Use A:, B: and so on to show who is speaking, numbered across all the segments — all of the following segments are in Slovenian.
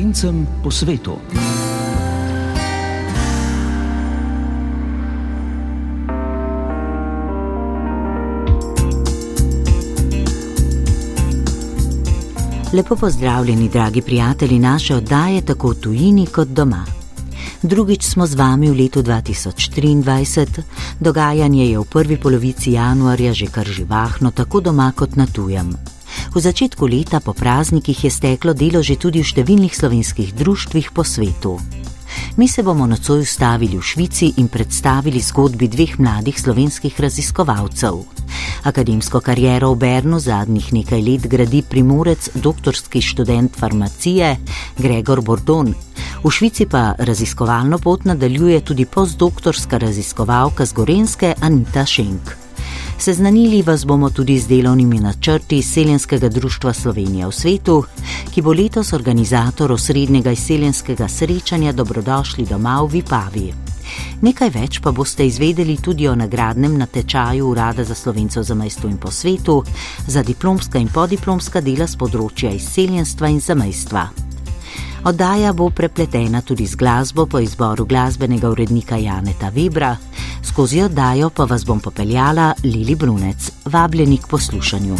A: slovencem po svetu.
B: Lepo pozdravljeni, dragi prijatelji naše oddaje, tako v tujini kot doma. Drugič smo z vami v letu 2023, dogajanje je v prvi polovici januarja že kar živahno, tako doma kot na tujem. V začetku leta po praznikih je steklo delo že tudi v številnih slovenskih društvih po svetu. Mi se bomo nocoj ustavili v Švici in predstavili zgodbi dveh mladih slovenskih raziskovalcev. Akademsko kariero v Bernu zadnjih nekaj let gradi primorec, doktorski študent farmacije Gregor Bordon. V Švici pa raziskovalno pot nadaljuje tudi postdoktorska raziskovalka z Gorenske Anita Šenk. Seznanili vas bomo tudi z delovnimi načrti Seljenskega društva Slovenija v svetu, ki bo letos organizator osrednjega izseljenskega srečanja Dobrodošli doma v Vipavi. Nekaj več pa boste izvedeli tudi o nagradnem natečaju Urada za slovencev za majstvo in po svetu za diplomska in podiplomska dela z področja izseljenstva in zamajstva. Oddaja bo prepletena tudi z glasbo po izboru glasbenega urednika Janeta Webra, skozi oddajo pa vas bom popeljala Lili Brunec, vabljeni k poslušanju.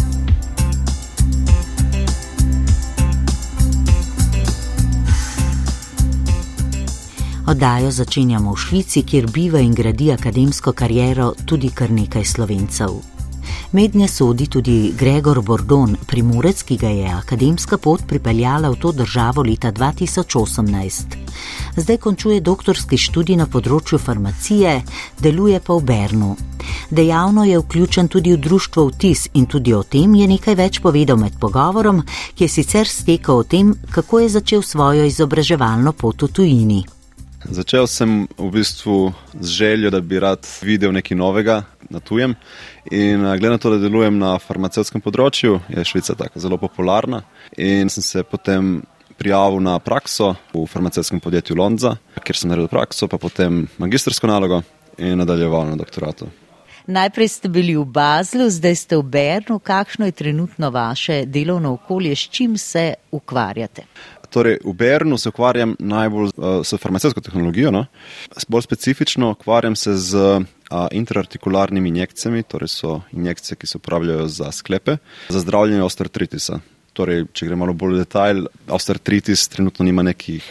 B: Oddajo začenjamo v Švici, kjer biva in gradi akademsko kariero tudi kar nekaj slovencev. Mednje sodi tudi Gregor Bordon, primorec, ki ga je akademska pot pripeljala v to državo leta 2018. Zdaj končuje doktorski študij na področju farmacije, deluje pa v Bernu. Dejavno je vključen tudi v društvo Vtis in tudi o tem je nekaj več povedal med pogovorom, ki je sicer stekal o tem, kako je začel svojo izobraževalno pot v tujini.
C: Začel sem v bistvu z željo, da bi rad videl nekaj novega na tujem. In glede na to, da delujem na farmacevskem področju, je Švica tako zelo popularna. In sem se potem prijavil na prakso v farmacevskem podjetju Lonza, kjer sem naredil prakso, pa potem magistrsko nalogo in nadaljeval na doktoratu.
B: Najprej ste bili v Bazlu, zdaj ste v Bernu. Kakšno je trenutno vaše delovno okolje, s čim se ukvarjate?
C: Torej, v Bernu se ukvarjam najbolj uh, s farmacijsko tehnologijo, no? bolj specifično ukvarjam se z intraartikularnimi injekcijami, torej so injekcije, ki se uporabljajo za sklepe, za zdravljenje osteoartritisa. Torej, če gremo malo bolj v detajl, osteoartritis trenutno nima nekih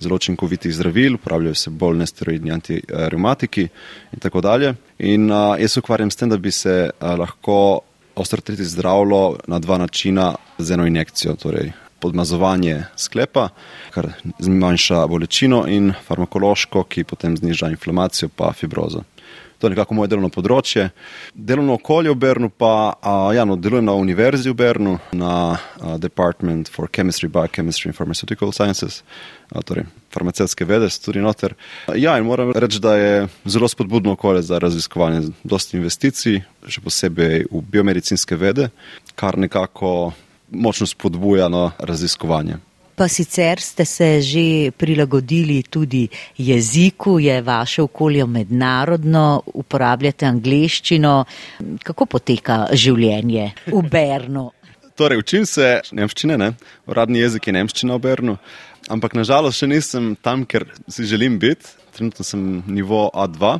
C: zelo učinkovitih zdravil, uporabljajo se bolj nesteroidni antireumatiki in tako dalje. In uh, jaz se ukvarjam s tem, da bi se uh, lahko osteoartritis zdravilo na dva načina z eno injekcijo. Torej, podmazovanje sklepa, kar zmanjša bolečino, in farmakološko, ki potem zniža inflamacijo pa fibrozo. To je nekako moje delovno področje. Delovno okolje v Bernu pa, a, ja, no, delujem na univerzi v Bernu, na a, Department for Chemistry, Biochemistry and Pharmaceutical Sciences, a, torej farmacevtske vede, tudi noter. Ja, in moram reči, da je zelo spodbudno okolje za raziskovanje, dosti investicij, še posebej v biomedicinske vede, kar nekako močno spodbujano raziskovanje.
B: Pa sicer ste se že prilagodili tudi jeziku, je vaše okolje mednarodno, uporabljate angliščino. Kako poteka življenje v Bernu?
C: Torej, učim se nemščine, ne? uradni jezik je nemščina v Bernu, ampak nažalost še nisem tam, ker si želim biti. Trenutno sem nivo A2,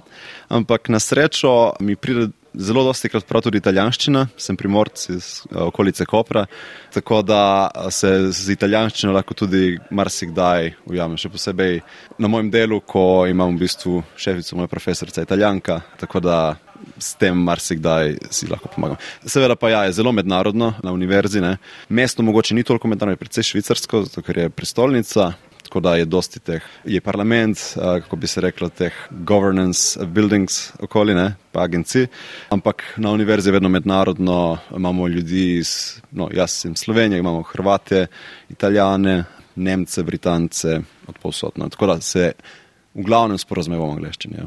C: ampak na srečo mi pride zelo dosti krat prav tudi italijanščina, sem primorc iz eh, okolice Kopra, tako da eh, se z italijanščino lahko tudi marsikdaj ujamem, še posebej na mojem delu, ko imam v bistvu šefico, moja profesorica italijanka, tako da s tem marsikdaj si lahko pomagam. Seveda pa ja, je zelo mednarodno na univerzi, ne. mesto mogoče ni toliko mednarodno, je predvsej švicarsko, zato ker je prestolnica, tako da je dosti teh, je parlament, kako bi se reklo, teh governance buildings okoline, pa agencij, ampak na univerzi je vedno mednarodno, imamo ljudi iz, no, jaz sem Slovenija, imamo Hrvate, Italijane, Nemce, Britance, odpovsodno, tako da se v glavnem sporozumemo v angleščini. Ja.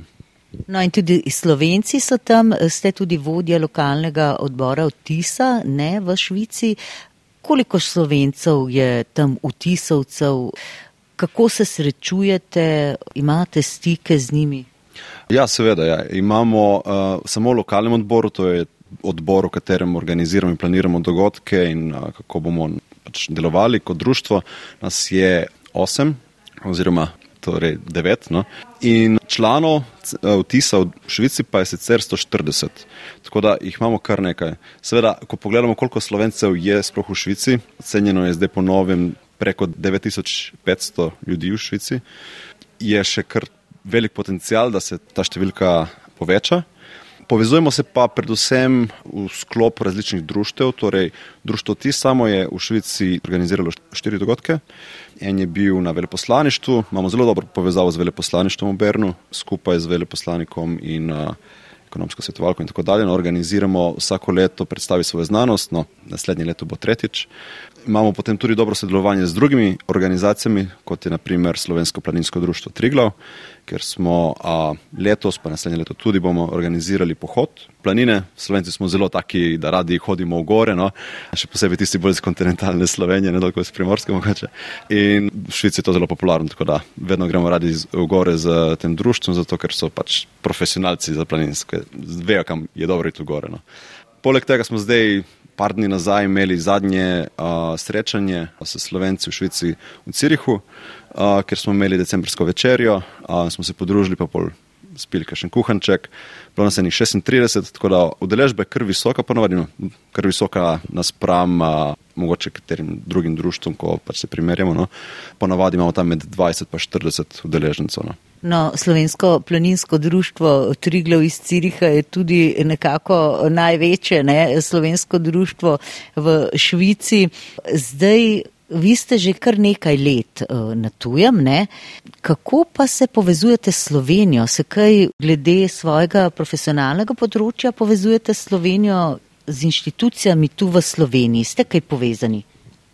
B: No in tudi Slovenci so tam, ste tudi vodja lokalnega odbora vtisa, ne v Švici. Koliko Slovencev je tam vtisovcev? Kako se srečujete, imate stike z njimi?
C: Ja, seveda. Ja. Imamo uh, samo v lokalnem odboru, to je odbor, v katerem organiziramo in planiramo dogodke in uh, kako bomo pač delovali kot društvo. Nas je osem oziroma torej devet. No. In članov vtisa v Švici pa je sicer 140, tako da jih imamo kar nekaj. Seveda, ko pogledamo, koliko slovencev je sploh v Švici, ocenjeno je zdaj po novem preko 9500 ljudi v Švici, je še kar velik potencial, da se ta številka poveča. Povezujemo se pa predvsem v sklopu različnih društev. Torej, društvo Ti samo je v Švici organiziralo štiri dogodke. En je bil na veleposlaništvu, imamo zelo dobro povezavo z veleposlaništvom v Bernu, skupaj z veleposlanikom in uh, ekonomsko svetovalko in tako dalje. No, organiziramo vsako leto predstavi svojo znanost, no, naslednje leto bo tretjič. Imamo potem tudi dobro sodelovanje z drugimi organizacijami, kot je naprimer Slovensko planinsko društvo Triglav, ker smo a, letos, pa naslednje leto tudi bomo organizirali pohod planine. Slovenci smo zelo taki, da radi hodimo v gore, no? še posebej tisti bolj iz kontinentalne Slovenije, ne toliko iz Primorske mogoče. In v Švici je to zelo popularno, tako da vedno gremo radi v gore z tem društvom, zato ker so pač profesionalci za planinske, vejo, kam je dobro iti v gore. No? Poleg tega smo zdaj par dni nazaj imeli zadnje uh, srečanje s Slovenci v Švici v Cirihu uh, ker smo imeli decembrsko večerjo, uh, smo se podružili pa pol spili še en kuhanček, bilo nas je njih 36, tako da udeležba je kar visoka, ponovadi, no, kar visoka naspram uh, mogoče katerim drugim društvom, ko pač se primerjamo. No. Ponavadi imamo tam med 20 in 40 udeležencev. No.
B: No, Slovensko planinsko društvo Triglav iz Ciriha je tudi nekako največje ne, slovensko društvo v Švici. Zdaj Vi ste že kar nekaj let uh, na tujem, ne? kako pa se povezujete s Slovenijo? Se kaj glede svojega profesionalnega področja povezujete s Slovenijo, z inštitucijami tu v Sloveniji? Ste kaj povezani?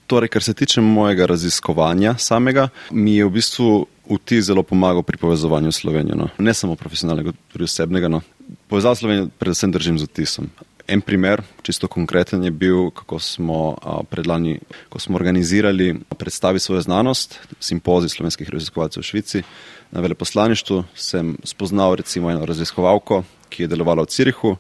C: Torej, kar se tiče mojega raziskovanja samega, mi je v bistvu vti zelo pomagal pri povezovanju Slovenijo. No. Ne samo profesionalnega, tudi osebnega. No. Povezal Slovenijo predvsem držim z vtisom. En primer, čisto konkreten, je bil, kako smo predlani, ko smo organizirali predstavi svojo znanost, simpozij slovenskih raziskovalcev v Švici. Na veleposlaništvu sem spoznal recimo eno raziskovalko, ki je delovala v Cirihu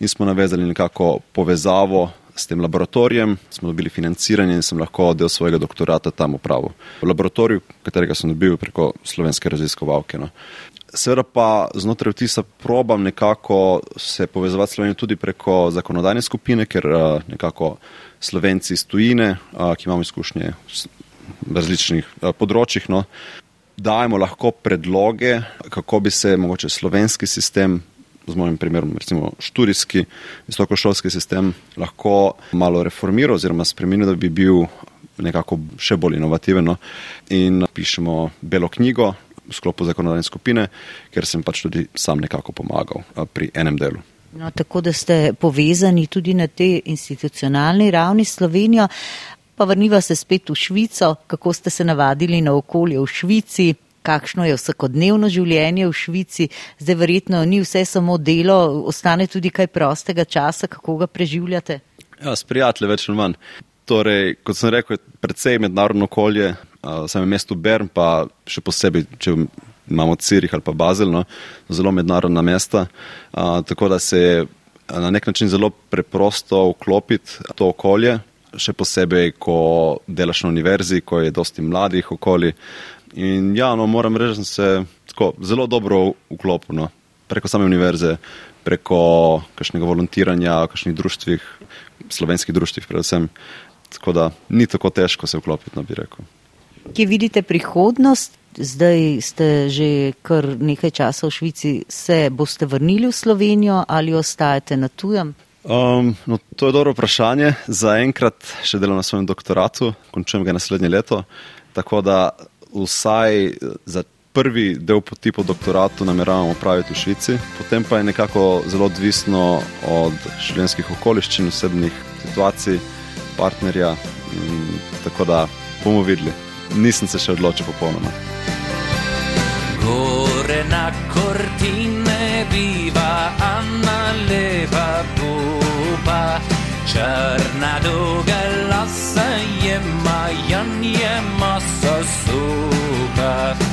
C: in smo navezali nekako povezavo s tem laboratorijem, smo dobili financiranje in sem lahko del svojega doktorata tam upravil. V laboratoriju, katerega sem dobil preko slovenske raziskovalke. No. Seveda pa znotraj vtisa probam nekako se povezovati s Slovenijo tudi preko zakonodajne skupine, ker uh, nekako Slovenci iz tujine, uh, ki imamo izkušnje v različnih uh, področjih, no, dajemo lahko predloge, kako bi se mogoče slovenski sistem, z mojim primerom recimo študijski, visokošolski sistem, lahko malo reformiral oziroma spremenil, da bi bil nekako še bolj inovativen. No. In pišemo belo knjigo, v sklopu zakonodajne skupine, ker sem pač tudi sam nekako pomagal pri enem delu.
B: No, tako da ste povezani tudi na tej institucionalni ravni Slovenijo. Pa vrniva se spet v Švico, kako ste se navadili na okolje v Švici, kakšno je vsakodnevno življenje v Švici. Zdaj verjetno ni vse samo delo, ostane tudi kaj prostega časa, kako ga preživljate.
C: Ja, s prijatelji več ali manj. Torej, kot sem rekel, je predvsej mednarodno okolje, uh, samem mestu Bern, pa še posebej, če imamo Cirih ali pa Bazel, no, zelo mednarodna mesta. Uh, tako da se je na nek način zelo preprosto vklopiti to okolje, še posebej, ko delaš na univerzi, ko je dosti mladih okoli. In ja, no, moram reči, da sem se tako, zelo dobro vklopil no, preko same univerze, preko kakšnega volontiranja, kakšnih društvih, slovenskih društvih predvsem. Tako da ni tako težko se vklopiti, no bi rekel.
B: Kje vidite prihodnost? Zdaj ste že kar nekaj časa v Švici, se boste vrnili v Slovenijo ali ostajate na tujem?
C: Um, no, to je dobro vprašanje. Za enkrat še delam na svojem doktoratu, končujem ga naslednje leto. Tako da vsaj za prvi del poti po doktoratu nameravam opraviti v Švici, potem pa je nekako zelo odvisno od življenjskih okoliščin, osebnih situacij, partnerja. Tako da bomo videli nisem se še odločil popolnoma. Gore na kortine biva Anna leva buba Črna dolga lasa je majan je masa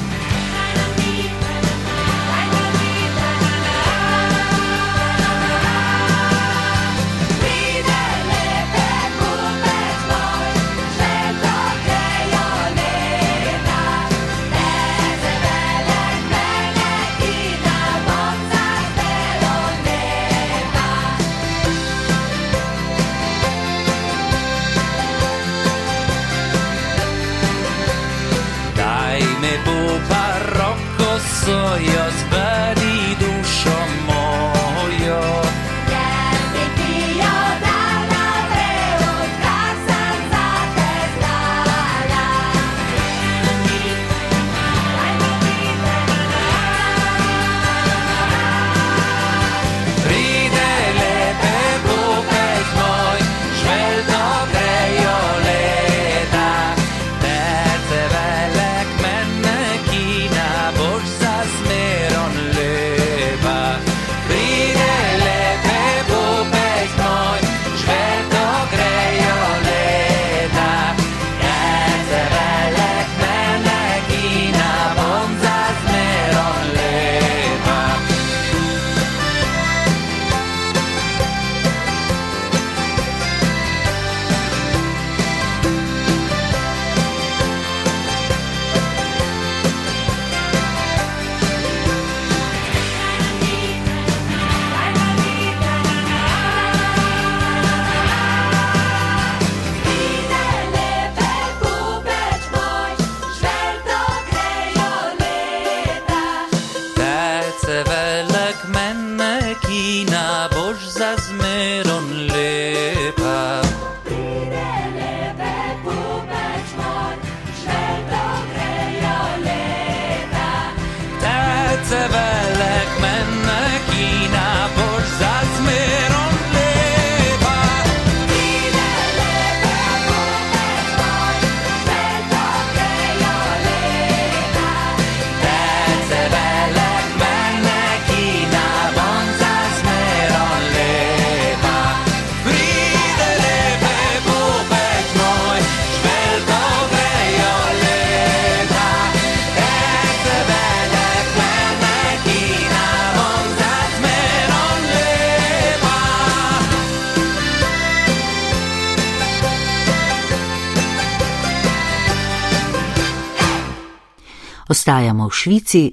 B: Ostajamo v Švici,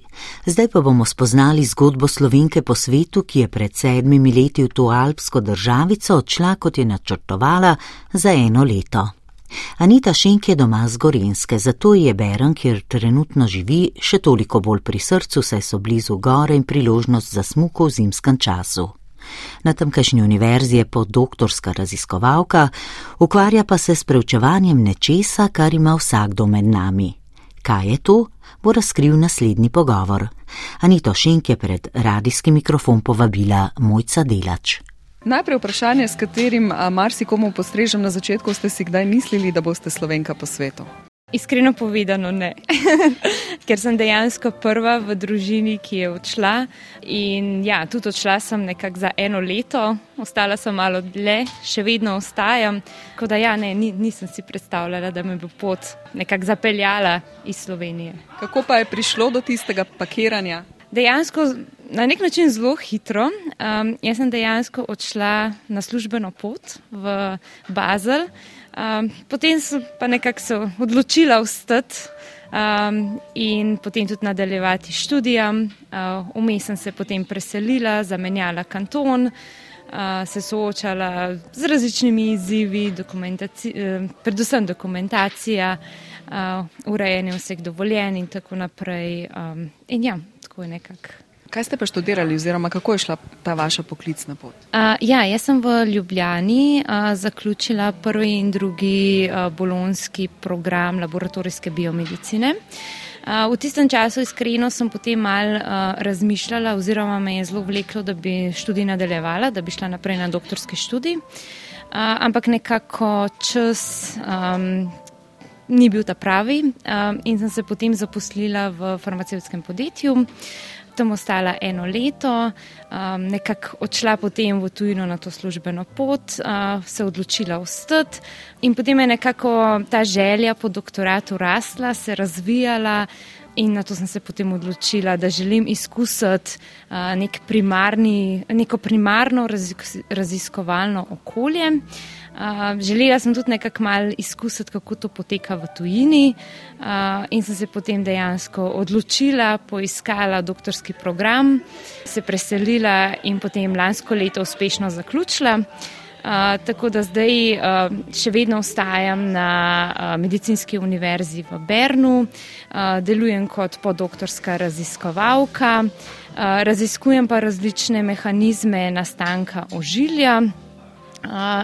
B: zdaj pa bomo spoznali zgodbo slovenke po svetu, ki je pred sedmimi leti v to alpsko državico odšla, kot je načrtovala, za eno leto. Anita Šenk je doma z Gorenske, zato je Beren, kjer trenutno živi, še toliko bolj pri srcu, saj so blizu gore in priložnost za smuko v zimskem času. Na tamkajšnji univerzi je podoktorska raziskovalka, ukvarja pa se s preučevanjem nečesa, kar ima vsakdo med nami. Kaj je to, bo razkril naslednji pogovor. Anito Šenk je pred radijski mikrofon povabila Mojca Delač.
A: Najprej vprašanje, s katerim marsikomu postrežem na začetku, ste si kdaj mislili, da boste slovenka po svetu?
D: Iskreno povedano, ne. Ker sem dejansko prva v družini, ki je odšla. In ja, tudi odšla sem nekako za eno leto, ostala sem malo dlje, še vedno ostajam. Tako da ja, ne, nisem si predstavljala, da me bo pot nekako zapeljala iz Slovenije.
A: Kako pa je prišlo do tistega pakiranja?
D: Dejansko na nek način zelo hitro. Um, jaz sem dejansko odšla na službeno pot v Bazel. Um, potem sem pa nekako se odločila vstati um, in potem tudi nadaljevati študijam. Uh, vmes sem se potem preselila, zamenjala kanton, uh, se soočala z različnimi izzivi, dokumentaci uh, predvsem dokumentacija, uh, urejanje vseh dovoljenj in tako naprej. Um, in ja, tako je nekako.
A: Kaj ste pa študirali, oziroma kako je šla ta vaša poklicna pot?
D: Uh, ja, jaz sem v Ljubljani uh, zaključila prvi in drugi uh, bolonski program laboratorijske biomedicine. Uh, v tistem času, iskreno, sem potem mal uh, razmišljala, oziroma me je zelo vleklo, da bi študij nadaljevala, da bi šla naprej na doktorski študij. Uh, ampak nekako čas um, ni bil ta pravi um, in sem se potem zaposlila v farmacevskem podjetju. Uh, tam ostala eno leto, um, nekako odšla potem v tujino na to službeno pot, uh, se odločila ostati in potem je nekako ta želja po doktoratu rasla, se razvijala. In na to sem se potem odločila, da želim izkusiti uh, nek primarni, neko primarno raziskovalno okolje. Uh, želela sem tudi nekako malo izkusiti, kako to poteka v tujini, uh, in sem se potem dejansko odločila, poiskala doktorski program, se preselila in potem lansko leto uspešno zaključila. Uh, tako da zdaj uh, še vedno ostajam na uh, medicinski univerzi v Bernu, uh, delujem kot podoktorska raziskovalka, uh, raziskujem pa različne mehanizme nastanka ožilja uh,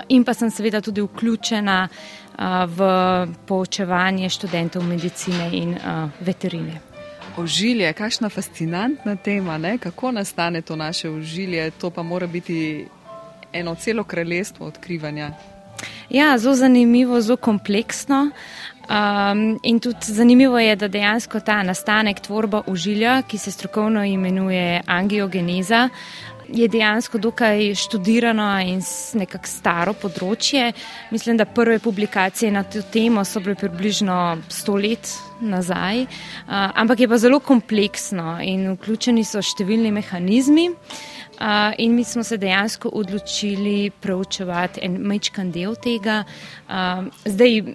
D: in pa sem seveda tudi vključena uh, v poučevanje študentov medicine in uh, veterine.
A: Ožilje, kakšna fascinantna tema, ne? kako nastane to naše ožilje, to pa mora biti eno celo kraljestvo odkrivanja.
D: Ja, zelo zanimivo, zelo kompleksno. Um, in tudi zanimivo je, da dejansko ta nastanek tvorba ožilja, ki se strokovno imenuje angiogeneza, je dejansko dokaj študirano in nekako staro področje. Mislim, da prve publikacije na to temo so bile približno sto let nazaj, uh, ampak je pa zelo kompleksno in vključeni so številni mehanizmi. Uh, in mi smo se dejansko odločili preučevati en mečkan del tega. Uh, zdaj,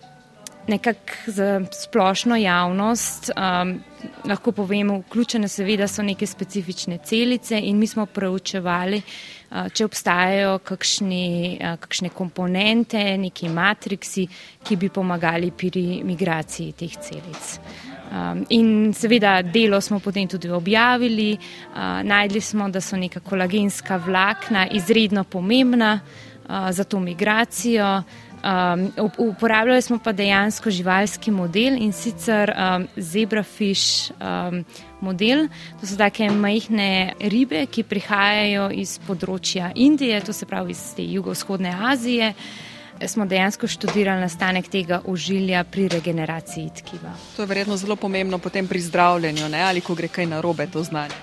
D: nekako za splošno javnost um, lahko povemo, vključene seveda so neke specifične celice in mi smo preučevali, uh, če obstajajo kakšni, uh, kakšne komponente, neki matriksi, ki bi pomagali pri migraciji teh celic. Um, in seveda delo smo potem tudi objavili, uh, najdli smo, da so neka kolagenska vlakna izredno pomembna uh, za to migracijo. Um, uporabljali smo pa dejansko živalski model in sicer um, zebrafish um, model. To so take majhne ribe, ki prihajajo iz področja Indije, to se pravi iz te jugovzhodne Azije. Smo dejansko študirali nastanek tega ožilja pri regeneraciji tkiva.
A: To je verjetno zelo pomembno potem pri zdravljenju, ne? ali ko gre kaj narobe, to znanje.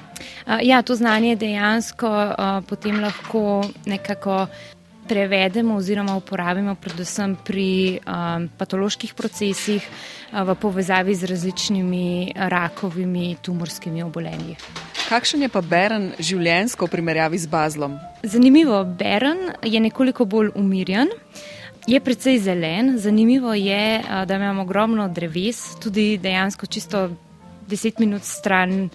D: Uh, ja, to znanje dejansko uh, potem lahko nekako prevedemo oziroma uporabimo predvsem pri um, patoloških procesih uh, v povezavi z različnimi rakovimi tumorskimi obolenji.
A: Kakšen je pa Beren življensko v primerjavi z Bazlom?
D: Zanimivo, Beren je nekoliko bolj umirjen. Je precej zelen, zanimivo je, uh, da imamo ogromno dreves, tudi dejansko čisto deset minut stran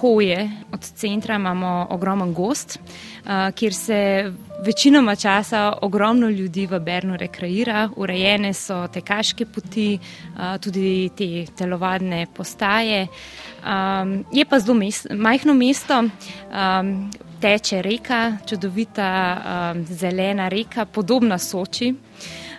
D: hoje od centra imamo ogromen gost, uh, kjer se večinoma časa ogromno ljudi v Bernu rekreira, urejene so tekaške poti, uh, tudi te telovadne postaje. Um, je pa zelo mest, majhno mesto, um, teče reka, čudovita um, zelena reka, podobna Soči.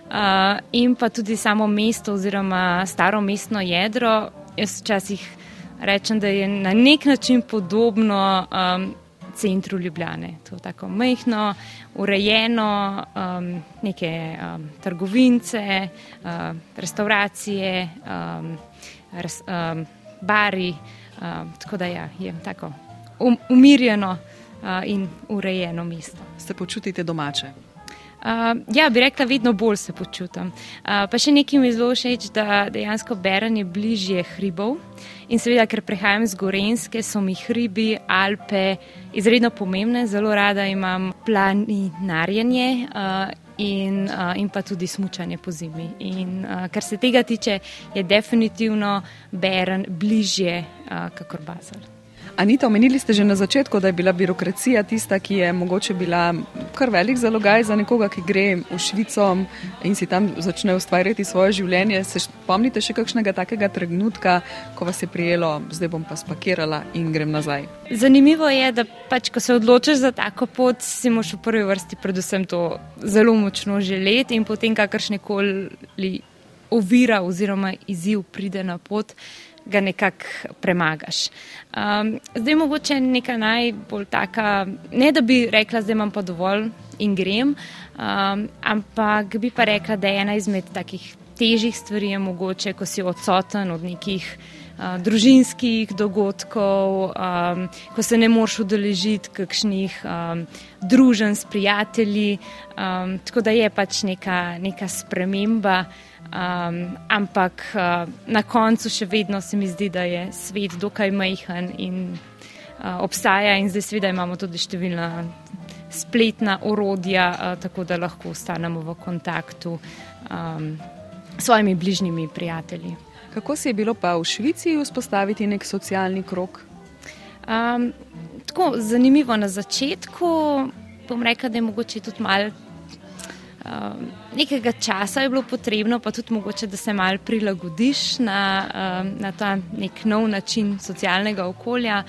D: Uh, in pa tudi samo mesto oziroma staro mestno jedro. Jaz včasih rečem, da je na nek način podobno um, centru Ljubljane. To je tako majhno, urejeno, um, neke um, trgovince, um, restauracije, um, res, um, bari. Um, tako da ja, je tako um, umirjeno uh, in urejeno mesto.
A: Se počutite domače?
D: Uh, ja, bi rekla, vedno bolj se počutim. Uh, pa še nekaj mi je zelo všeč, da dejansko beranje bližje hribov. In seveda, ker prihajam z Gorenske, so mi hribi, Alpe izredno pomembne. Zelo rada imam planinarjenje. Uh, In, uh, in pa tudi smutanje po zimi. In, uh, kar se tega tiče, je definitivno Beren bližje uh, kot Bazar.
A: Anita, omenili ste že na začetku, da je bila birokracija tista, ki je mogoče bila kar velik zalogaj za nekoga, ki gre v Švico in si tam začne ustvarjati svoje življenje. Se spomnite še kakšnega takega trenutka, ko vas je prijelo, zdaj bom pa spakirala in grem nazaj?
D: Zanimivo je, da pač, ko se odločiš za tako pot, si moš v prvi vrsti predvsem to zelo močno želeti in potem kakršne koli ovira oziroma izziv pride na pot ga nekako premagaš. Um, zdaj mogoče neka najbolj taka, ne da bi rekla, da imam pa dovolj in grem, um, ampak bi pa rekla, da je ena izmed takih težjih stvari je mogoče, ko si odsoten od nekih uh, družinskih dogodkov, um, ko se ne moreš udeležiti kakšnih um, družen s prijatelji, um, tako da je pač neka, neka sprememba. Um, ampak uh, na koncu še vedno se mi zdi, da je svet dokaj majhen in uh, obstaja, in zdaj seveda imamo tudi številna spletna orodja, uh, tako da lahko ostanemo v kontaktu um, s svojimi bližnjimi prijatelji.
A: Kako se je bilo pa v Švici vzpostaviti nek socialni krok?
D: Um, tako zanimivo na začetku, bom rekla, da je mogoče tudi malo Um, nekega časa je bilo potrebno, pa tudi mogoče, da se mal prilagodiš na, um, na ta nek nov način socialnega okolja.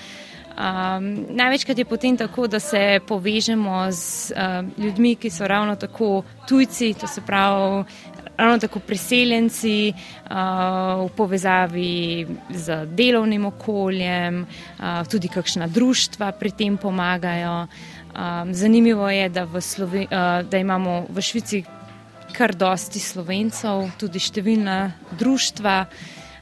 D: Um, največkrat je potem tako, da se povežemo z uh, ljudmi, ki so ravno tako tujci, to se pravi ravno tako priseljenci uh, v povezavi z delovnim okoljem, uh, tudi kakšna društva pri tem pomagajo. Um, zanimivo je, da, Sloven uh, da imamo v Švici kar dosti slovencev, tudi številna društva.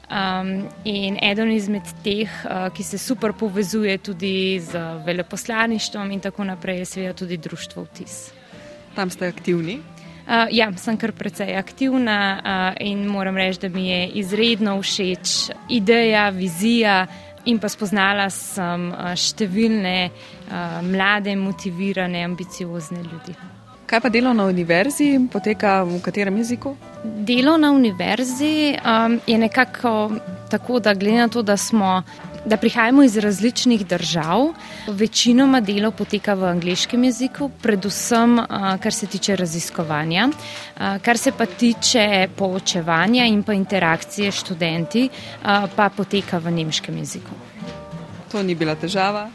D: Um, in eden izmed teh, uh, ki se super povezuje tudi z veleposlaništvom in tako naprej, je seveda tudi Društvo Vtis.
A: Tam ste aktivni?
D: Uh, ja, sem kar precej aktivna uh, in moram reči, da mi je izredno všeč ideja, vizija in pa spoznala sem uh, številne uh, mlade, motivirane, ambiciozne ljudi.
A: Kaj pa delo na univerzi, poteka v katerem jeziku?
D: Delo na univerzi um, je nekako tako, da glede na to, da smo da prihajamo iz različnih držav. Večinoma delo poteka v angliškem jeziku, predvsem kar se tiče raziskovanja, kar se pa tiče poučevanja in pa interakcije s študenti, pa poteka v nemškem jeziku.
A: To ni bila težava.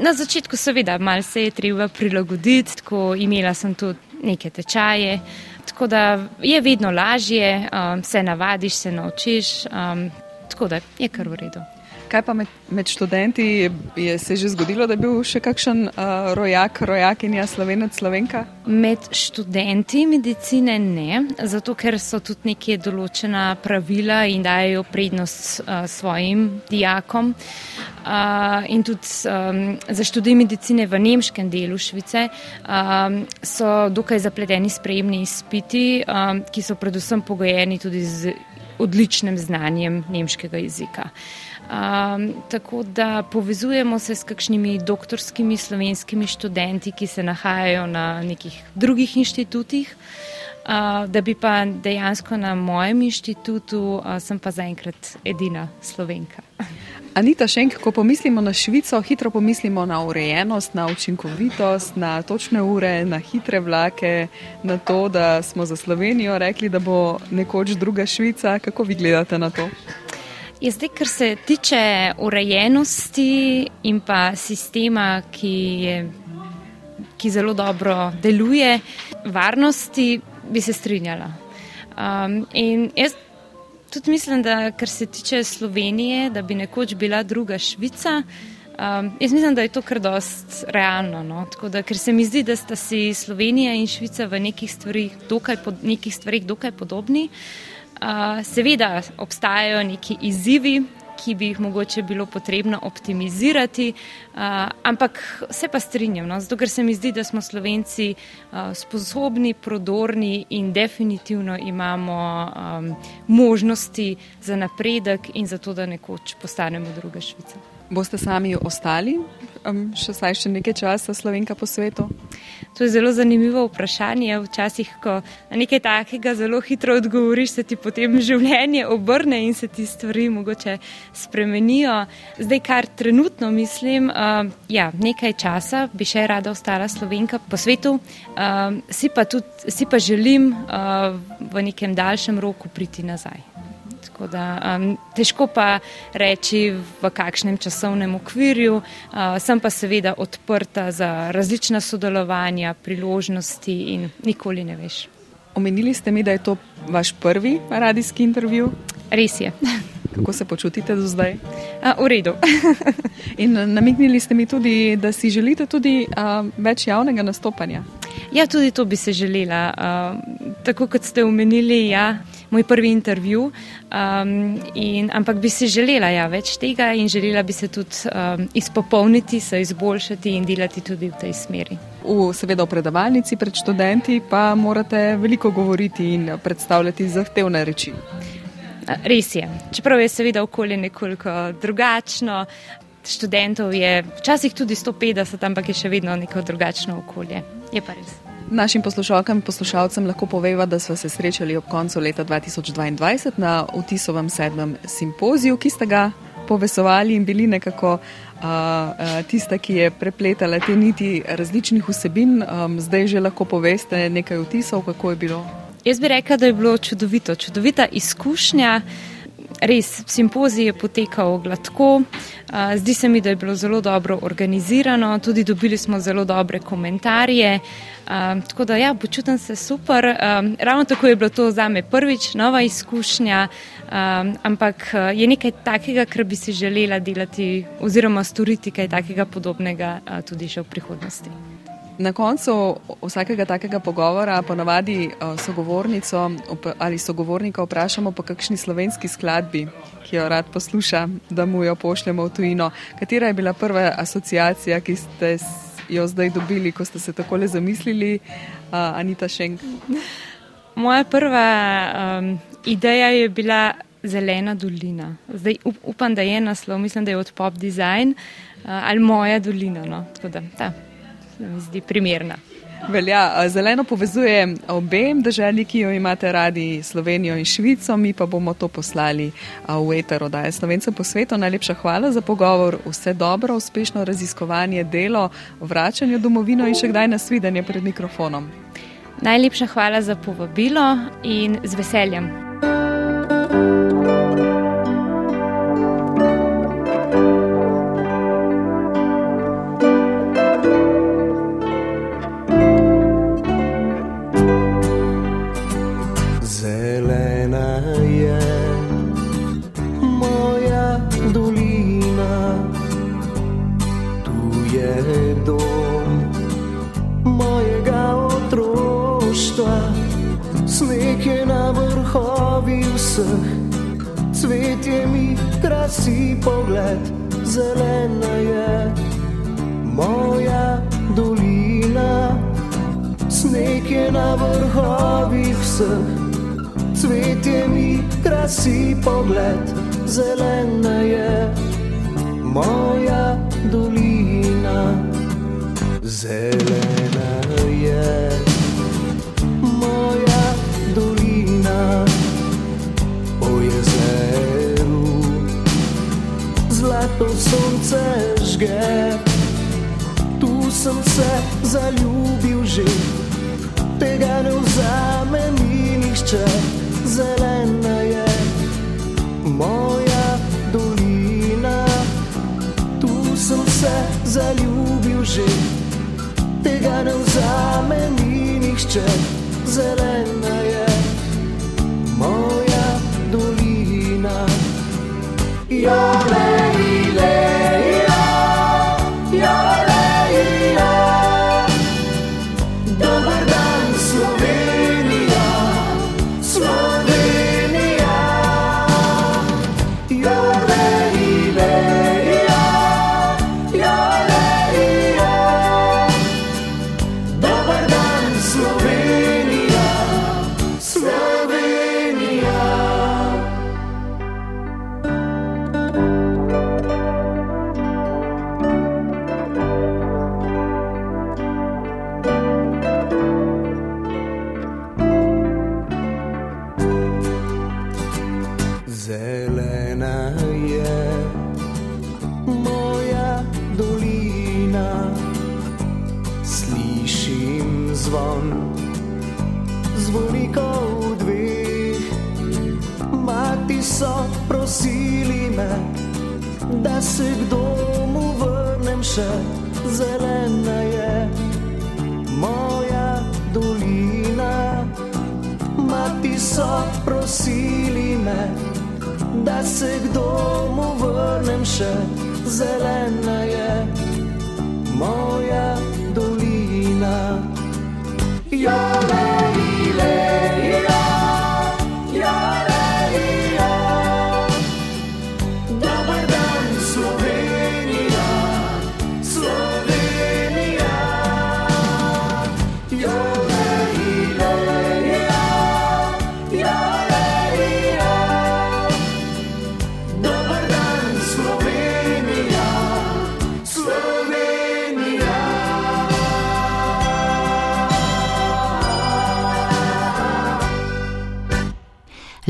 D: Na začetku, seveda, malo se je treba prilagoditi, tako imela sem tudi neke tečaje. Tako da je vedno lažje, um, se navadiš, se naučiš, um, tako da je kar v redu.
A: Kaj pa med, med študenti je, se že zgodilo, da je bil še kakšen uh, rojak, rojakinja, slovenec, slovenka?
D: Med študenti medicine ne, zato ker so tudi neke določena pravila in dajo prednost uh, svojim dijakom. Uh, in tudi um, za študij medicine v nemškem delu Švice um, so dokaj zapleteni sprejemni izpiti, um, ki so predvsem pogojeni tudi z odličnim znanjem nemškega jezika. Um, tako da povezujemo se s kakšnimi doktorskimi slovenskimi študenti, ki se nahajajo na nekih drugih inštitutih, uh, da bi pa dejansko na mojem inštitutu, uh, sem pa zaenkrat edina slovenka.
A: Anita Šenk, ko pomislimo na Švico, hitro pomislimo na urejenost, na učinkovitost, na točne ure, na hitre vlake, na to, da smo za Slovenijo rekli, da bo nekoč druga Švica. Kako vi gledate na to?
D: Je zdaj, kar se tiče urejenosti in pa sistema, ki, je, ki zelo dobro deluje, varnosti, bi se strinjala. Um, in jaz tudi mislim, da kar se tiče Slovenije, da bi nekoč bila druga Švica. Um, jaz mislim, da je to kar dost realno. No? Da, ker se mi zdi, da sta si Slovenija in Švica v nekih stvarih dokaj, pod, nekih stvarih dokaj podobni. Uh, seveda obstajajo neki izzivi, ki bi jih mogoče bilo potrebno optimizirati, ampak se pa strinjam, no, zato ker se mi zdi, da smo slovenci sposobni, prodorni in definitivno imamo možnosti za napredek in za to, da nekoč postanemo druga Švica.
A: Boste sami ostali, še saj še nekaj časa slovenka po svetu?
D: To je zelo zanimivo vprašanje. Včasih, ko nekaj takega zelo hitro odgovoriš, se ti potem življenje obrne in se ti stvari mogoče spremenijo. Zdaj, kar trenutno mislim, uh, ja, nekaj časa bi še rada ostala slovenka po svetu, uh, si, pa tudi, si pa želim uh, v nekem daljšem roku priti nazaj. Tako da um, težko pa reči, v kakšnem časovnem okvirju, uh, sem pa seveda odprta za različna sodelovanja, priložnosti in nikoli ne veš.
A: Omenili ste mi, da je to vaš prvi radijski intervju?
D: Res je.
A: Kako se počutite do zdaj?
D: A, v redu.
A: in namignili ste mi tudi, da si želite tudi a, več javnega nastopanja.
D: Ja, tudi to bi se želela. A, tako kot ste omenili, ja, moj prvi intervju, um, in, ampak bi si želela ja, več tega in želela bi se tudi um, izpopolniti, se izboljšati in delati tudi v tej smeri.
A: V, seveda v predavalnici pred študenti pa morate veliko govoriti in predstavljati zahtevne reči.
D: Res je. Čeprav je seveda okolje nekoliko drugačno, študentov je včasih tudi 150, ampak je še vedno neko drugačno okolje. Je pa res.
A: Našim poslušalkam in poslušalcem lahko poveva, da smo se srečali ob koncu leta 2022 na Vtisovem sedmem simpoziju, ki ste ga povezovali in bili nekako uh, uh, tista, ki je prepletala te niti različnih vsebin. Um, zdaj že lahko poveste nekaj vtisov, kako je bilo.
D: Jaz bi rekla, da je bilo čudovito, čudovita izkušnja. Res, simpozij je potekal gladko, zdi se mi, da je bilo zelo dobro organizirano, tudi dobili smo zelo dobre komentarje. Tako da, ja, počutim se super. Ravno tako je bilo to za me prvič, nova izkušnja, ampak je nekaj takega, kar bi si želela delati oziroma storiti kaj takega podobnega tudi še v prihodnosti.
A: Na koncu vsakega takega pogovora ponavadi eh, sogovornico ali sogovornika vprašamo po kakšni slovenski skladbi, ki jo rad posluša, da mu jo pošljemo v tujino. Katera je bila prva asociacija, ki ste jo zdaj dobili, ko ste se takole zamislili, Anita Šenk?
D: Moja prva um, ideja je bila Zelena dolina. Zdaj up, upam, da je naslov, mislim, da je od Pop Design uh, ali Moja dolina. No? Tako, se mi zdi primerna.
A: Velja, zeleno povezuje obe državi, ki jo imate radi, Slovenijo in Švico, mi pa bomo to poslali v eter oddaje Slovencem po svetu. Najlepša hvala za pogovor, vse dobro, uspešno raziskovanje, delo, vračanje domovino in še kdaj nasvidenje pred mikrofonom.
D: Najlepša hvala za povabilo in z veseljem.
E: Si pogled, zelena je moja dolina, sneg je na vrhovih vseh, cvetje mi krasi pogled, zelena je moja dolina, zelena je. To sonce žge. Tu sem se zaljubil že, tega ne vzame mi nihče, zelena je moja dolina. Tu sem se zaljubil že, tega ne vzame mi nihče, zelena je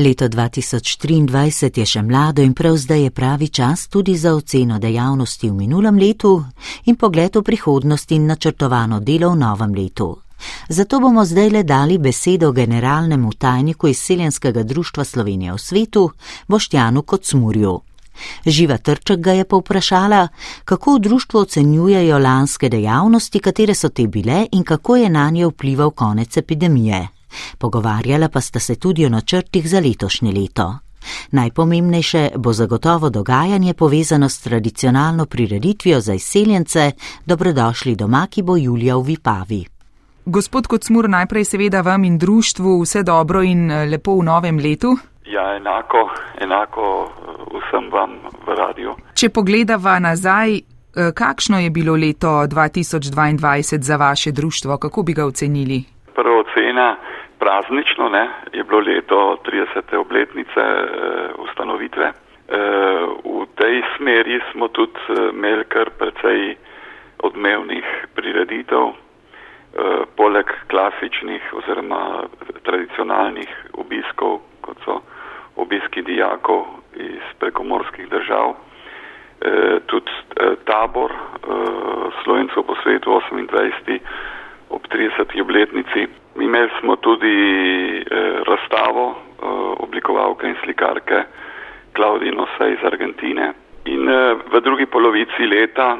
B: Leto 2023 je še mlado in prav zdaj je pravi čas tudi za oceno dejavnosti v minulem letu in pogled v prihodnost in načrtovano delo v novem letu. Zato bomo zdaj le dali besedo generalnemu tajniku izseljenskega društva Slovenije v svetu, Boštjanu Kocmurju. Živa Trček ga je povprašala, kako v društvu ocenjujejo lanske dejavnosti, katere so te bile in kako je na nje vplival konec epidemije. Pogovarjala pa sta se tudi o načrtih za letošnje leto. Najpomembnejše bo zagotovo dogajanje povezano s tradicionalno prireditvijo za izseljence Dobrodošli doma, ki bo julija v Vipavi.
F: Gospod Kocmur, najprej seveda vam in društvu vse dobro in eh, lepo v novem letu.
G: Ja, enako, enako eh, vsem vam v radiju.
F: Če pogledava nazaj, eh, kakšno je bilo leto 2022 za vaše društvo, kako bi ga ocenili?
G: Prva ocena, praznično, ne, je bilo leto 30. obletnice e, ustanovitve. E, v tej smeri smo tudi imeli kar precej odmevnih prireditev, Eh, poleg klasičnih oziroma tradicionalnih obiskov, kot so obiski dijakov iz prekomorskih držav, eh, tudi eh, tabor slovencov po svetu 28. ob 30. obletnici. Imeli smo tudi razstavo oblikovalke in slikarke Klaudino Sej iz Argentine. In v drugi polovici leta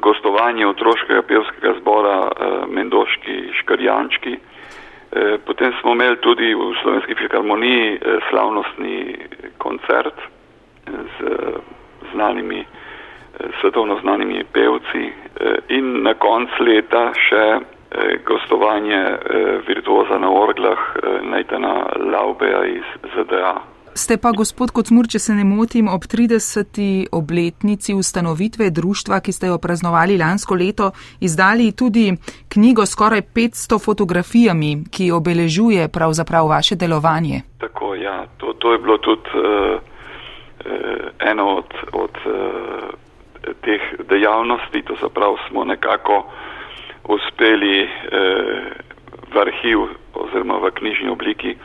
G: gostovanje otroškega pevskega zbora eh, Mendoški Škarjančki. Eh, potem smo imeli tudi v Slovenski filharmoniji eh, slavnostni koncert z znanimi, svetovno znanimi pevci in na konc leta še gostovanje virtuoza na orglah Najtana Laubeja iz ZDA.
F: Ste pa, gospod Kocmur, če se ne motim, ob 30. obletnici ustanovitve društva, ki ste jo praznovali lansko leto, izdali tudi knjigo s skoraj 500 fotografijami, ki obeležuje pravzaprav vaše delovanje.
G: Tako, ja, to, to je bilo tudi uh, eno od, od uh, teh dejavnosti, to zaprav smo nekako uspeli uh, v arhiv oziroma v knjižni obliki.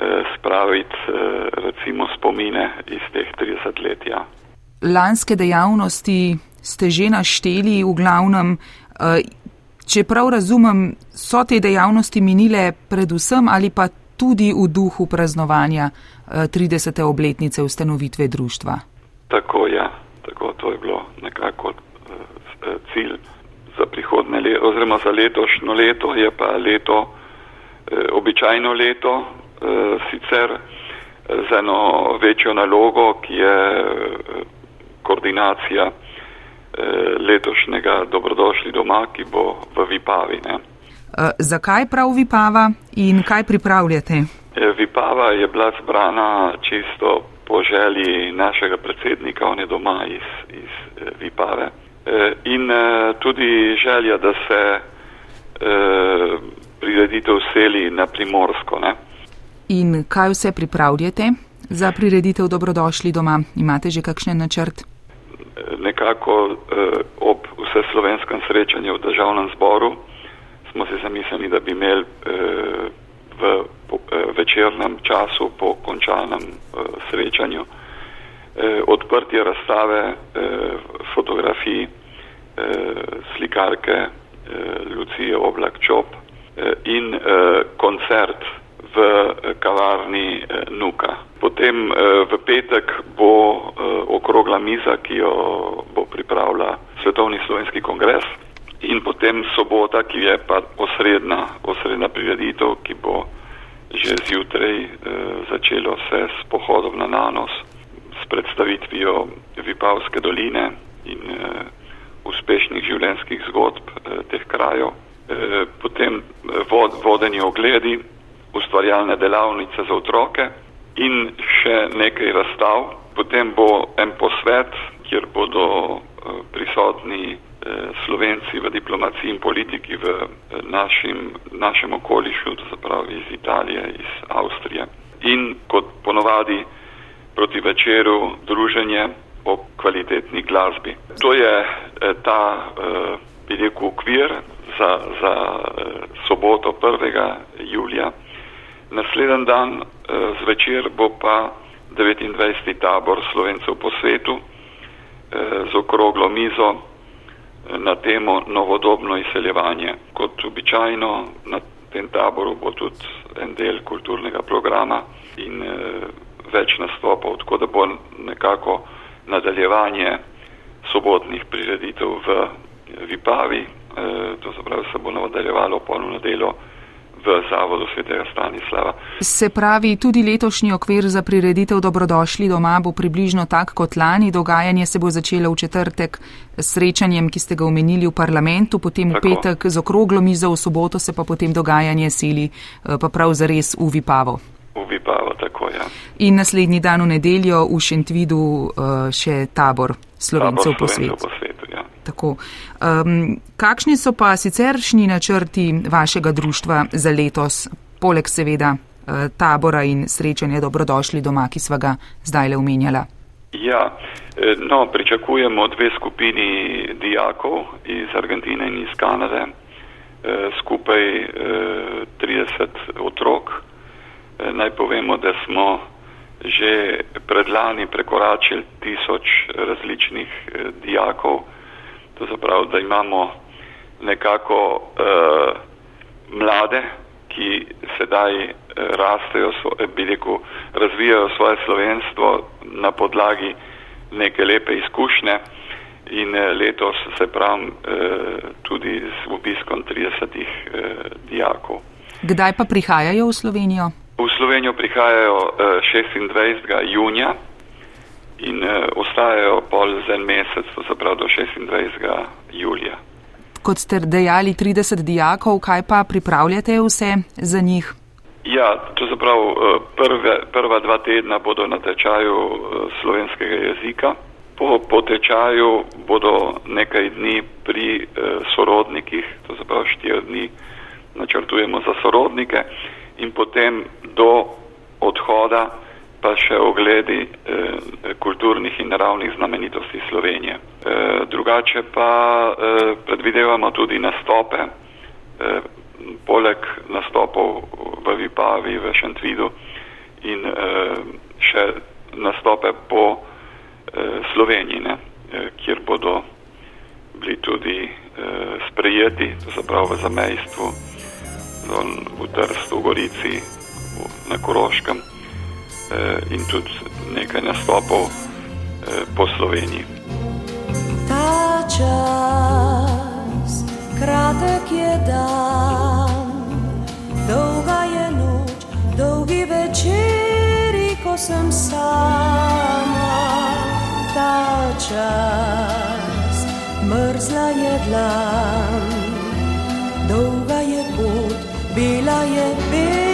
G: Eh, spraviti eh, recimo spomine iz teh 30 let. Ja.
F: Lanske dejavnosti ste že našteli v glavnem. Eh, če prav razumem, so te dejavnosti minile predvsem ali pa tudi v duhu praznovanja 30. obletnice ustanovitve društva?
G: Tako, ja, tako to je bilo nekako cilj za prihodne leto, oziroma za letošnjo leto je pa leto, običajno leto, Eh, sicer z eno večjo nalogo, ki je eh, koordinacija eh, letošnjega dobrodošli doma, ki bo v Vipavi. Ne.
F: Zakaj prav Vipava in kaj pripravljate?
G: Vipava je bila zbrana čisto po želji našega predsednika, on je doma iz, iz Vipave. In tudi želja, da se prireditev seli na primorsko. Ne.
F: In kaj vse pripravljate za prireditev dobrodošli doma? Imate že kakšen načrt?
G: Nekako eh, ob vse slovenskem srečanju v državnem zboru smo si zamislili, da bi imeli eh, v eh, večernem času po končanem eh, srečanju eh, odprtje razstave eh, fotografij eh, slikarke eh, Lucije Oblak Čop eh, in eh, koncert v eh, kavarni eh, Nuka. Potem eh, v petek bo okrogla miza, ki jo bo pripravila Svetovni slovenski kongres in potem sobota, ki je pa osredna, osredna prireditev, ki bo že zjutraj začelo se s pohodom na Nanos, predstavitvijo Vipavske doline in uspešnih življenjskih zgodb teh krajev. Potem vod, vodeni ogledi, ustvarjalne delavnice za otroke in še nekaj razstav. Potem bo en posvet, kjer bodo eh, prisotni eh, Slovenci v diplomaciji in politiki v eh, našim, našem okolišu, to se pravi iz Italije, iz Avstrije. In kot ponovadi proti večeru druženje o kvalitetni glasbi. To je ta, bi rekel, ukvir za, za soboto 1. julija. Naslednji dan eh, zvečer bo pa 29. tabor slovencev po svetu eh, z okroglo mizo eh, na temo novodobno izseljevanje. Kot običajno na tem taboru bo tudi en del kulturnega programa in več nastopov, tako da bo nekako nadaljevanje sobotnih prireditev v Vipavi, to se pravi se bo nadaljevalo polno delo v Zavodu svetega Stanislava.
F: Se pravi, tudi letošnji okvir za prireditev Dobrodošli doma bo približno tak kot lani. Dogajanje se bo začelo v četrtek s srečanjem, ki ste ga omenili v parlamentu, potem v petek z okroglo mizo, v soboto se pa potem dogajanje sili eh, pa prav zares v Vipavo.
G: V Vipavo, tako ja.
F: In naslednji dan v nedeljo v Šentvidu eh, še tabor slovencev po svetu. Tako. Um, kakšni so pa siceršnji načrti vašega društva za letos, poleg seveda uh, tabora in srečanja dobrodošli doma, ki sva ga zdaj le omenjala?
G: Ja, e, no, pričakujemo dve skupini dijakov iz Argentine in iz Kanade, skupaj 30 otrok. E, naj povemo, da smo že predlani prekoračili tisoč različnih dijakov. To se pravi, da imamo nekako uh, mlade, ki sedaj rastejo, eh, bi rekel, razvijajo svoje slovenstvo na podlagi neke lepe izkušnje in letos se pravim tudi z obiskom 30 uh, dijakov.
F: Kdaj pa prihajajo v Slovenijo?
G: V Slovenijo prihajajo uh, 26. junija in uh, ostajajo pol za en mesec, to se pravi do 26. julija.
F: Kot ste dejali, 30 dijakov, kaj pa pripravljate vse za njih?
G: Ja, to se pravi, eh, prve, prva dva tedna bodo na tečaju eh, slovenskega jezika. Po, po tečaju bodo nekaj dni pri eh, sorodnikih, to se pravi štiri dni načrtujemo za sorodnike in potem do odhoda pa še ogledi eh, kulturnih in naravnih znamenitosti Slovenije. Eh, drugače pa eh, predvidevamo tudi nastope, eh, poleg nastopov v Vipavi, v Šentvidu in eh, še nastope po eh, Sloveniji, ne, eh, kjer bodo bili tudi eh, sprejeti, to se pravi v zamejstvu, v Trstu, v Gorici, na Koroškem. Eh, in tudi nekaj nastopov eh, po Sloveniji.
H: Ta čas, kratek je dan, dolga je noč, dolgi večeri, ko sem sama. Ta čas, mrzla je dlan, dolga je pot, 你来眼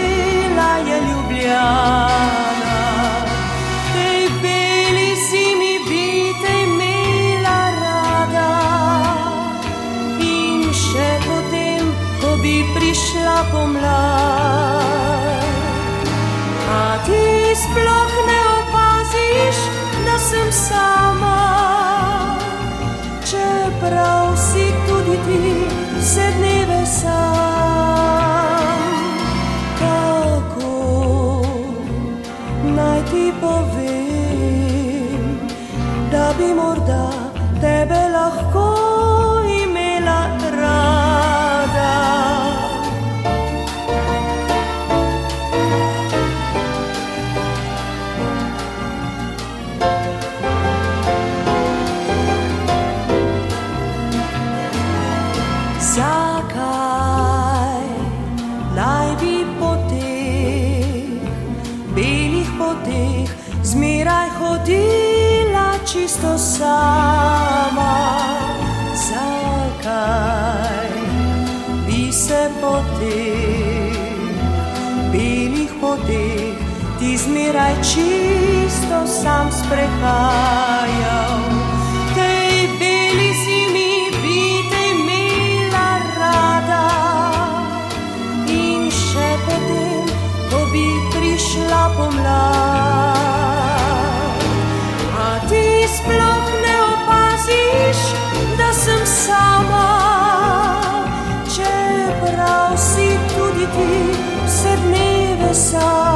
H: zmeraj čisto sam sprehajal. Tej beli zimi bi te imela rada in še potem, ko bi prišla pomlad. sam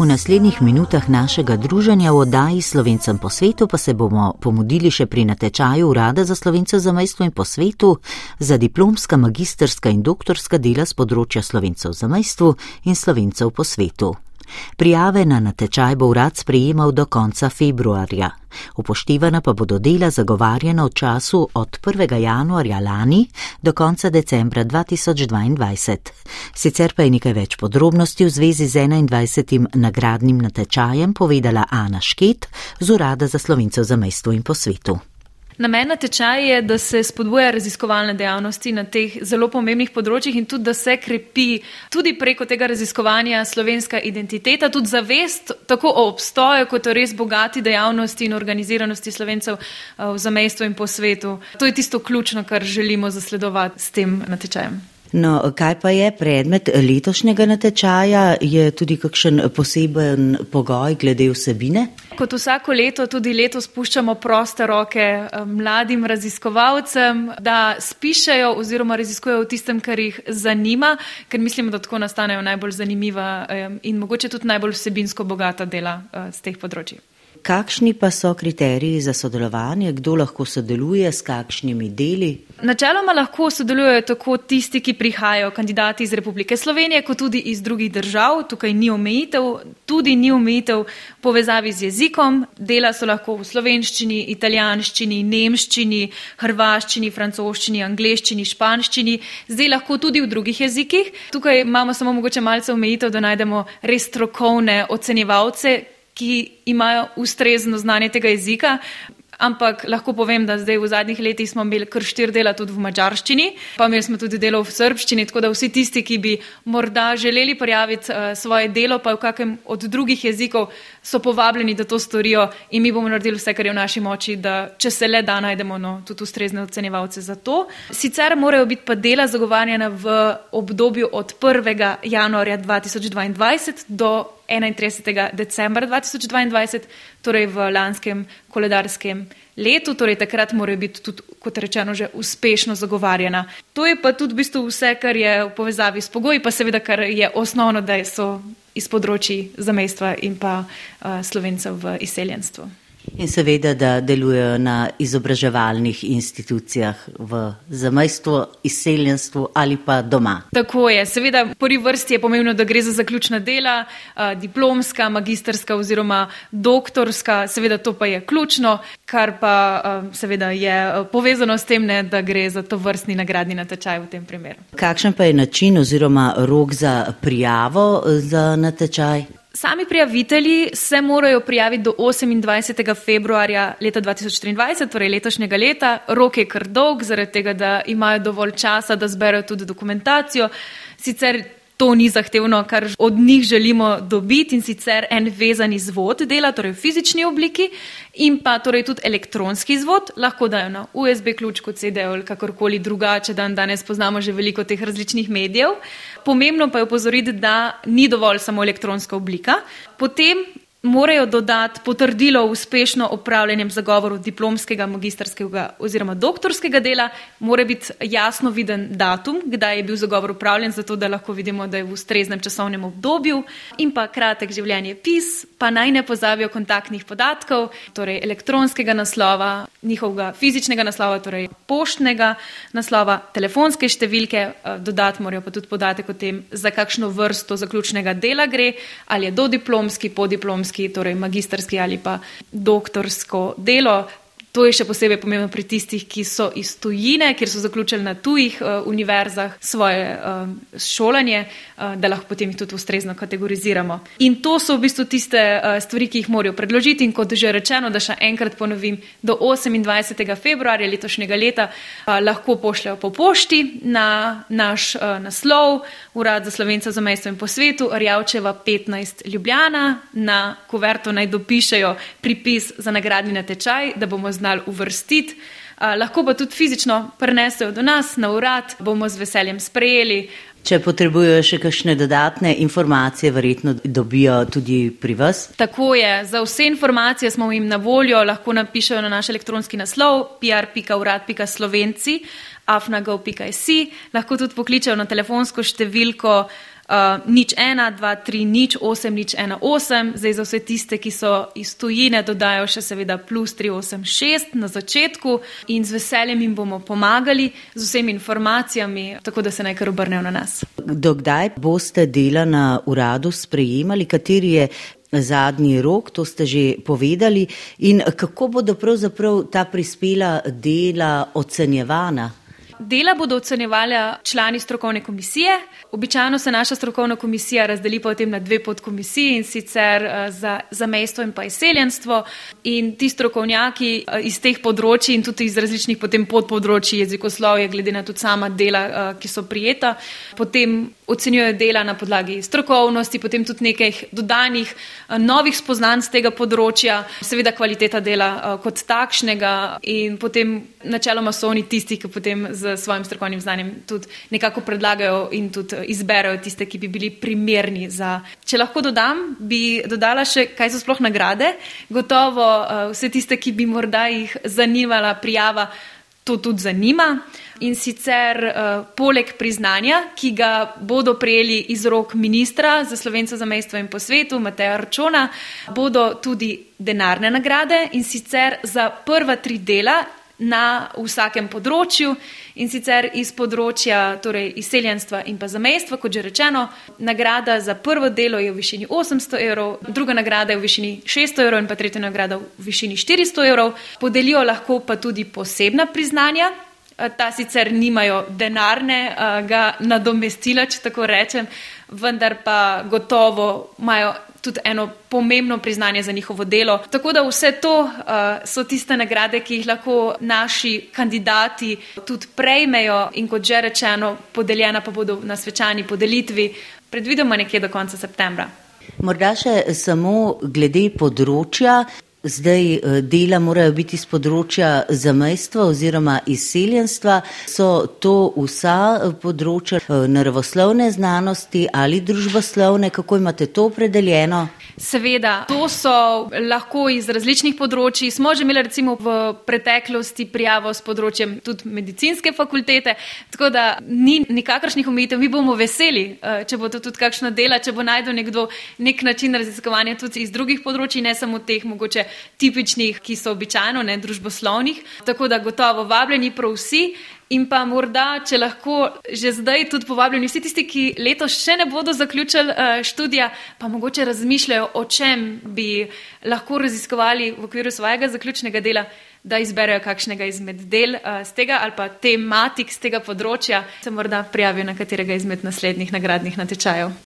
B: V naslednjih minutah našega druženja v oddaji Slovencem po svetu pa se bomo pomudili še pri natečaju Urada za slovence v zamestvu in po svetu za diplomska, magisterska in doktorska dela z področja slovencev v zamestvu in slovencev po svetu. Prijave na natečaj bo urad sprejemal do konca februarja. Upoštevana pa bodo dela zagovarjena v času od 1. januarja lani do konca decembra 2022. Sicer pa je nekaj več podrobnosti v zvezi z 21. nagradnim natečajem povedala Ana Šket z Urada za slovencev za mestvo in po svetu.
I: Namen natečaja je, da se spodbuja raziskovalne dejavnosti na teh zelo pomembnih področjih in tudi, da se krepi tudi preko tega raziskovanja slovenska identiteta, tudi zavest tako o obstoju, kot o res bogati dejavnosti in organiziranosti slovencev eh, v zamestvu in po svetu. To je tisto ključno, kar želimo zasledovati s tem natečajem.
B: No, kaj pa je predmet letošnjega natečaja? Je tudi kakšen poseben pogoj glede vsebine?
I: Kot vsako leto, tudi letos spuščamo proste roke eh, mladim raziskovalcem, da spišajo oziroma raziskujejo v tistem, kar jih zanima, ker mislimo, da tako nastanejo najbolj zanimiva eh, in mogoče tudi najbolj vsebinsko bogata dela z eh, teh področji.
B: Kakšni pa so kriteriji za sodelovanje, kdo lahko sodeluje s kakšnimi deli?
I: Načeloma lahko sodelujejo tako tisti, ki prihajajo, kandidati iz Republike Slovenije, kot tudi iz drugih držav. Tukaj ni omejitev, tudi ni omejitev povezavi z jezikom. Dela so lahko v slovenščini, italijanščini, nemščini, hrvaščini, francoščini, angliščini, španščini, zdaj lahko tudi v drugih jezikih. Tukaj imamo samo mogoče malce omejitev, da najdemo res strokovne ocenjevalce ki imajo ustrezno znanje tega jezika. Ampak lahko povem, da zdaj v zadnjih letih smo imeli kar štir dela tudi v mačarščini, pa imeli smo tudi delo v srbščini, tako da vsi tisti, ki bi morda želeli prijaviti uh, svoje delo, pa v kakem od drugih jezikov, so povabljeni, da to storijo in mi bomo naredili vse, kar je v naši moči, da če se le da, najdemo no, tudi ustrezne ocenjevalce za to. Sicer morajo biti pa dela zagovarjana v obdobju od 1. januarja 2022 do 31. decembra 2022, torej v lanskem koledarskem letu, torej takrat morajo biti tudi, kot rečeno, že uspešno zagovarjena. To je pa tudi v bistvu vse, kar je v povezavi s pogoji, pa seveda, kar je osnovno, da so iz področji zamestva in pa uh, slovencev v izseljenstvu.
B: In seveda, da delujejo na izobraževalnih institucijah v zamestvu, izseljenstvu ali pa doma.
I: Tako je. Seveda, v prvi vrsti je pomembno, da gre za zaključna dela, diplomska, magisterska oziroma doktorska. Seveda, to pa je ključno, kar pa seveda je povezano s tem, ne, da gre za to vrstni nagradni natečaj v tem primeru.
B: Kakšen pa je način oziroma rok za prijavo za natečaj?
I: Sami prijavitelji se morajo prijaviti do 28. februarja leta 2023, torej letošnjega leta. Rok je kar dolg, zaradi tega, da imajo dovolj časa, da zberejo tudi dokumentacijo. Sicer to ni zahtevno, kar od njih želimo dobiti in sicer en vezan izvod dela, torej v fizični obliki in pa torej tudi elektronski izvod, lahko dajo na USB ključ, kot CD ali kakorkoli drugače, dan danes poznamo že veliko teh različnih medijev. Pomembno pa je upozoriti, da ni dovolj samo elektronska oblika. Potem morajo dodati potrdilo o uspešno opravljenem zagovoru diplomskega, magisterskega oziroma doktorskega dela, mora biti jasno viden datum, kdaj je bil zagovor upravljen, zato da lahko vidimo, da je v ustreznem časovnem obdobju. In pa kratek življenje pis, pa naj ne pozabijo kontaktnih podatkov, torej elektronskega naslova, njihovega fizičnega naslova, torej poštnega naslova, telefonske številke, eh, dodati morajo pa tudi podatek o tem, za kakšno vrsto zaključnega dela gre, ali je dodiplomski, podiplomski, diplomski, torej magistrski ali pa doktorsko delo. To je še posebej pomembno pri tistih, ki so iz tujine, kjer so zaključili na tujih uh, univerzah svoje uh, šolanje, uh, da lahko potem jih tudi ustrezno kategoriziramo. In to so v bistvu tiste uh, stvari, ki jih morajo predložiti. In kot že rečeno, da še enkrat ponovim, do 28. februarja letošnjega leta uh, lahko pošljajo po pošti na naš uh, naslov Urad za slovence za mesto in po svetu, Rjavčeva 15 Ljubljana, na kuverto naj dopišajo pripis za nagradni natečaj, da bomo znali uvrstiti lahko pa tudi fizično prenesejo do nas na urad, bomo z veseljem sprejeli.
B: Če potrebujejo še kakšne dodatne informacije, verjetno dobijo tudi pri vas.
I: Tako je, za vse informacije smo jim na voljo, lahko napišejo na naš elektronski naslov pr.urad.slovenci afnagov.si, lahko tudi pokličejo na telefonsko številko uh, nič ena, dva, tri, nič osem, nič ena osem. Zdaj za vse tiste, ki so iz tujine, dodajo še seveda plus 386 na začetku in z veseljem jim bomo pomagali z vsemi informacijami, tako da se naj kar obrnejo na nas.
B: Dokdaj boste dela na uradu sprejemali, kateri je zadnji rok, to ste že povedali, in kako bodo pravzaprav ta prispela dela ocenjevana?
I: Dela bodo ocenjevali člani strokovne komisije. Običajno se naša strokovna komisija razdeli potem na dve podkomisiji in sicer eh, za, za mejstvo in pa izseljenstvo. In ti strokovnjaki eh, iz teh področji in tudi iz različnih potem podpodročji jezikoslovja, glede na tudi sama dela, eh, ki so prijeta, potem ocenjujejo dela na podlagi strokovnosti, potem tudi nekaj dodanih novih spoznanj z tega področja, seveda kvaliteta dela kot takšnega in potem načeloma so oni tisti, ki potem z svojim strokovnim znanjem tudi nekako predlagajo in tudi izberejo tiste, ki bi bili primerni za. Če lahko dodam, bi dodala še, kaj so sploh nagrade. Gotovo uh, vse tiste, ki bi morda jih zanimala prijava, to tudi zanima. In sicer uh, poleg priznanja, ki ga bodo prejeli iz rok ministra za slovence za mestvo in po svetu, Mateja Arčona, bodo tudi denarne nagrade in sicer za prva tri dela na vsakem področju in sicer iz področja torej izseljenstva in pa zamejstva, kot že rečeno. Nagrada za prvo delo je v višini 800 evrov, druga nagrada je v višini 600 evrov in pa tretja nagrada v višini 400 evrov. Podelijo lahko pa tudi posebna priznanja. Ta sicer nimajo denarnega nadomestila, če tako rečem, vendar pa gotovo imajo tudi eno pomembno priznanje za njihovo delo. Tako da vse to uh, so tiste nagrade, ki jih lahko naši kandidati tudi prejmejo in kot že rečeno, podeljena pa bodo na svečani podelitvi, predvidoma nekje do konca septembra.
B: Morda še samo glede področja. Zdaj eh, dela morajo biti z področja zamejstva oziroma izseljenstva. So to vsa eh, področja naravoslovne znanosti ali družboslovne, kako imate to opredeljeno?
I: Seveda, to so lahko iz različnih področji. Smo že imeli recimo v preteklosti prijavo s področjem tudi medicinske fakultete, tako da ni nikakršnih omejitev. Mi bomo veseli, eh, če bo to tudi kakšno dela, če bo najdel nekdo nek način raziskovanja tudi iz drugih področji, ne samo teh mogoče tipičnih, ki so običajno ne družboslovnih. Tako da gotovo vabljeni prav vsi. In pa morda, če lahko že zdaj tudi povabljeni vsi tisti, ki letos še ne bodo zaključili uh, študija, pa mogoče razmišljajo, o čem bi lahko raziskovali v okviru svojega zaključnega dela, da izberejo kakšnega izmed del uh, z tega ali pa tematik z tega področja, se morda prijavijo na katerega izmed naslednjih nagradnih natečajev.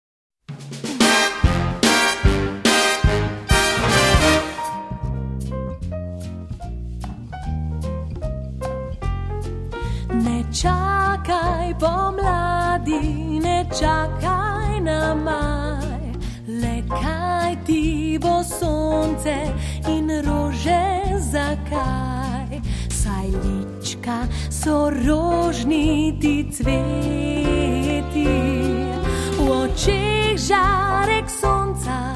H: Čakaj pomladi, ne čakaj na maj. Le kaj ti bo sonce in rože zakaj? Saj lička so rožniti cveti, v očeh žarek sonca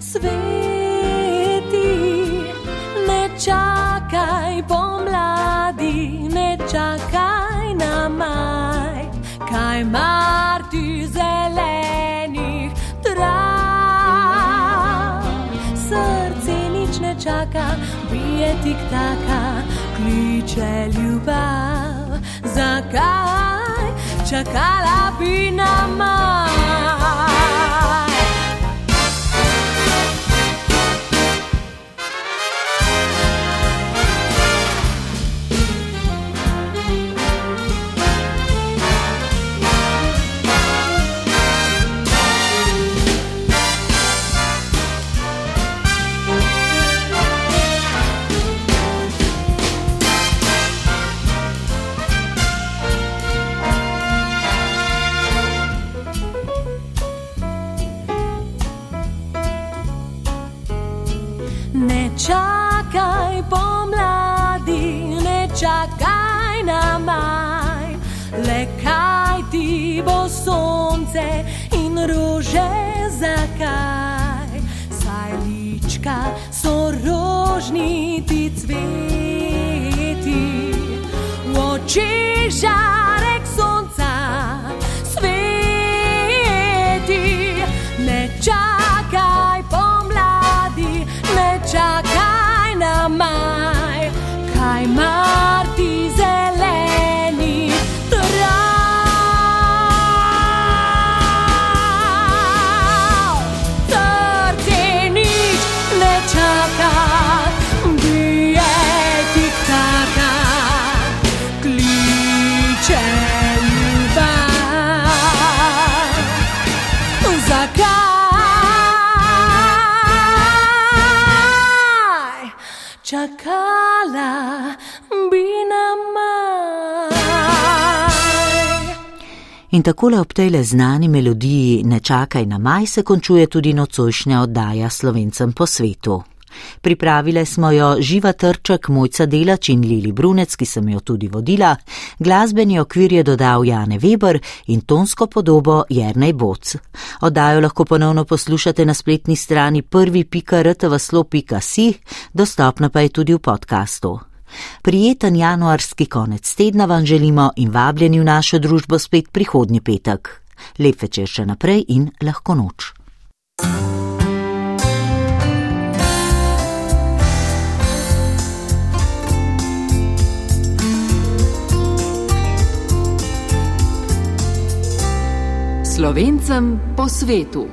H: sveti. Ne čakaj taka, kliče ljubav. Zakaj čakala bi na maj? Rožniti cveti. V oči žarek
B: In takole ob tej le znani melodiji Ne čakaj na maj se končuje tudi nocojšnja oddaja slovencem po svetu. Pripravile smo jo Živa Trček, Mojca Delač in Lili Brunec, ki sem jo tudi vodila, glasbeni okvir je dodal Jane Weber in tonsko podobo Jernej Boc. Oddajo lahko ponovno poslušate na spletni strani prvi.rtvslo.si, dostopna pa je tudi v podkastu. Prijeten januarski konec tedna vam želimo in vabljeni v našo družbo spet prihodnji petek. Lep večer še naprej in lahko noč.
J: Slovencem po svetu.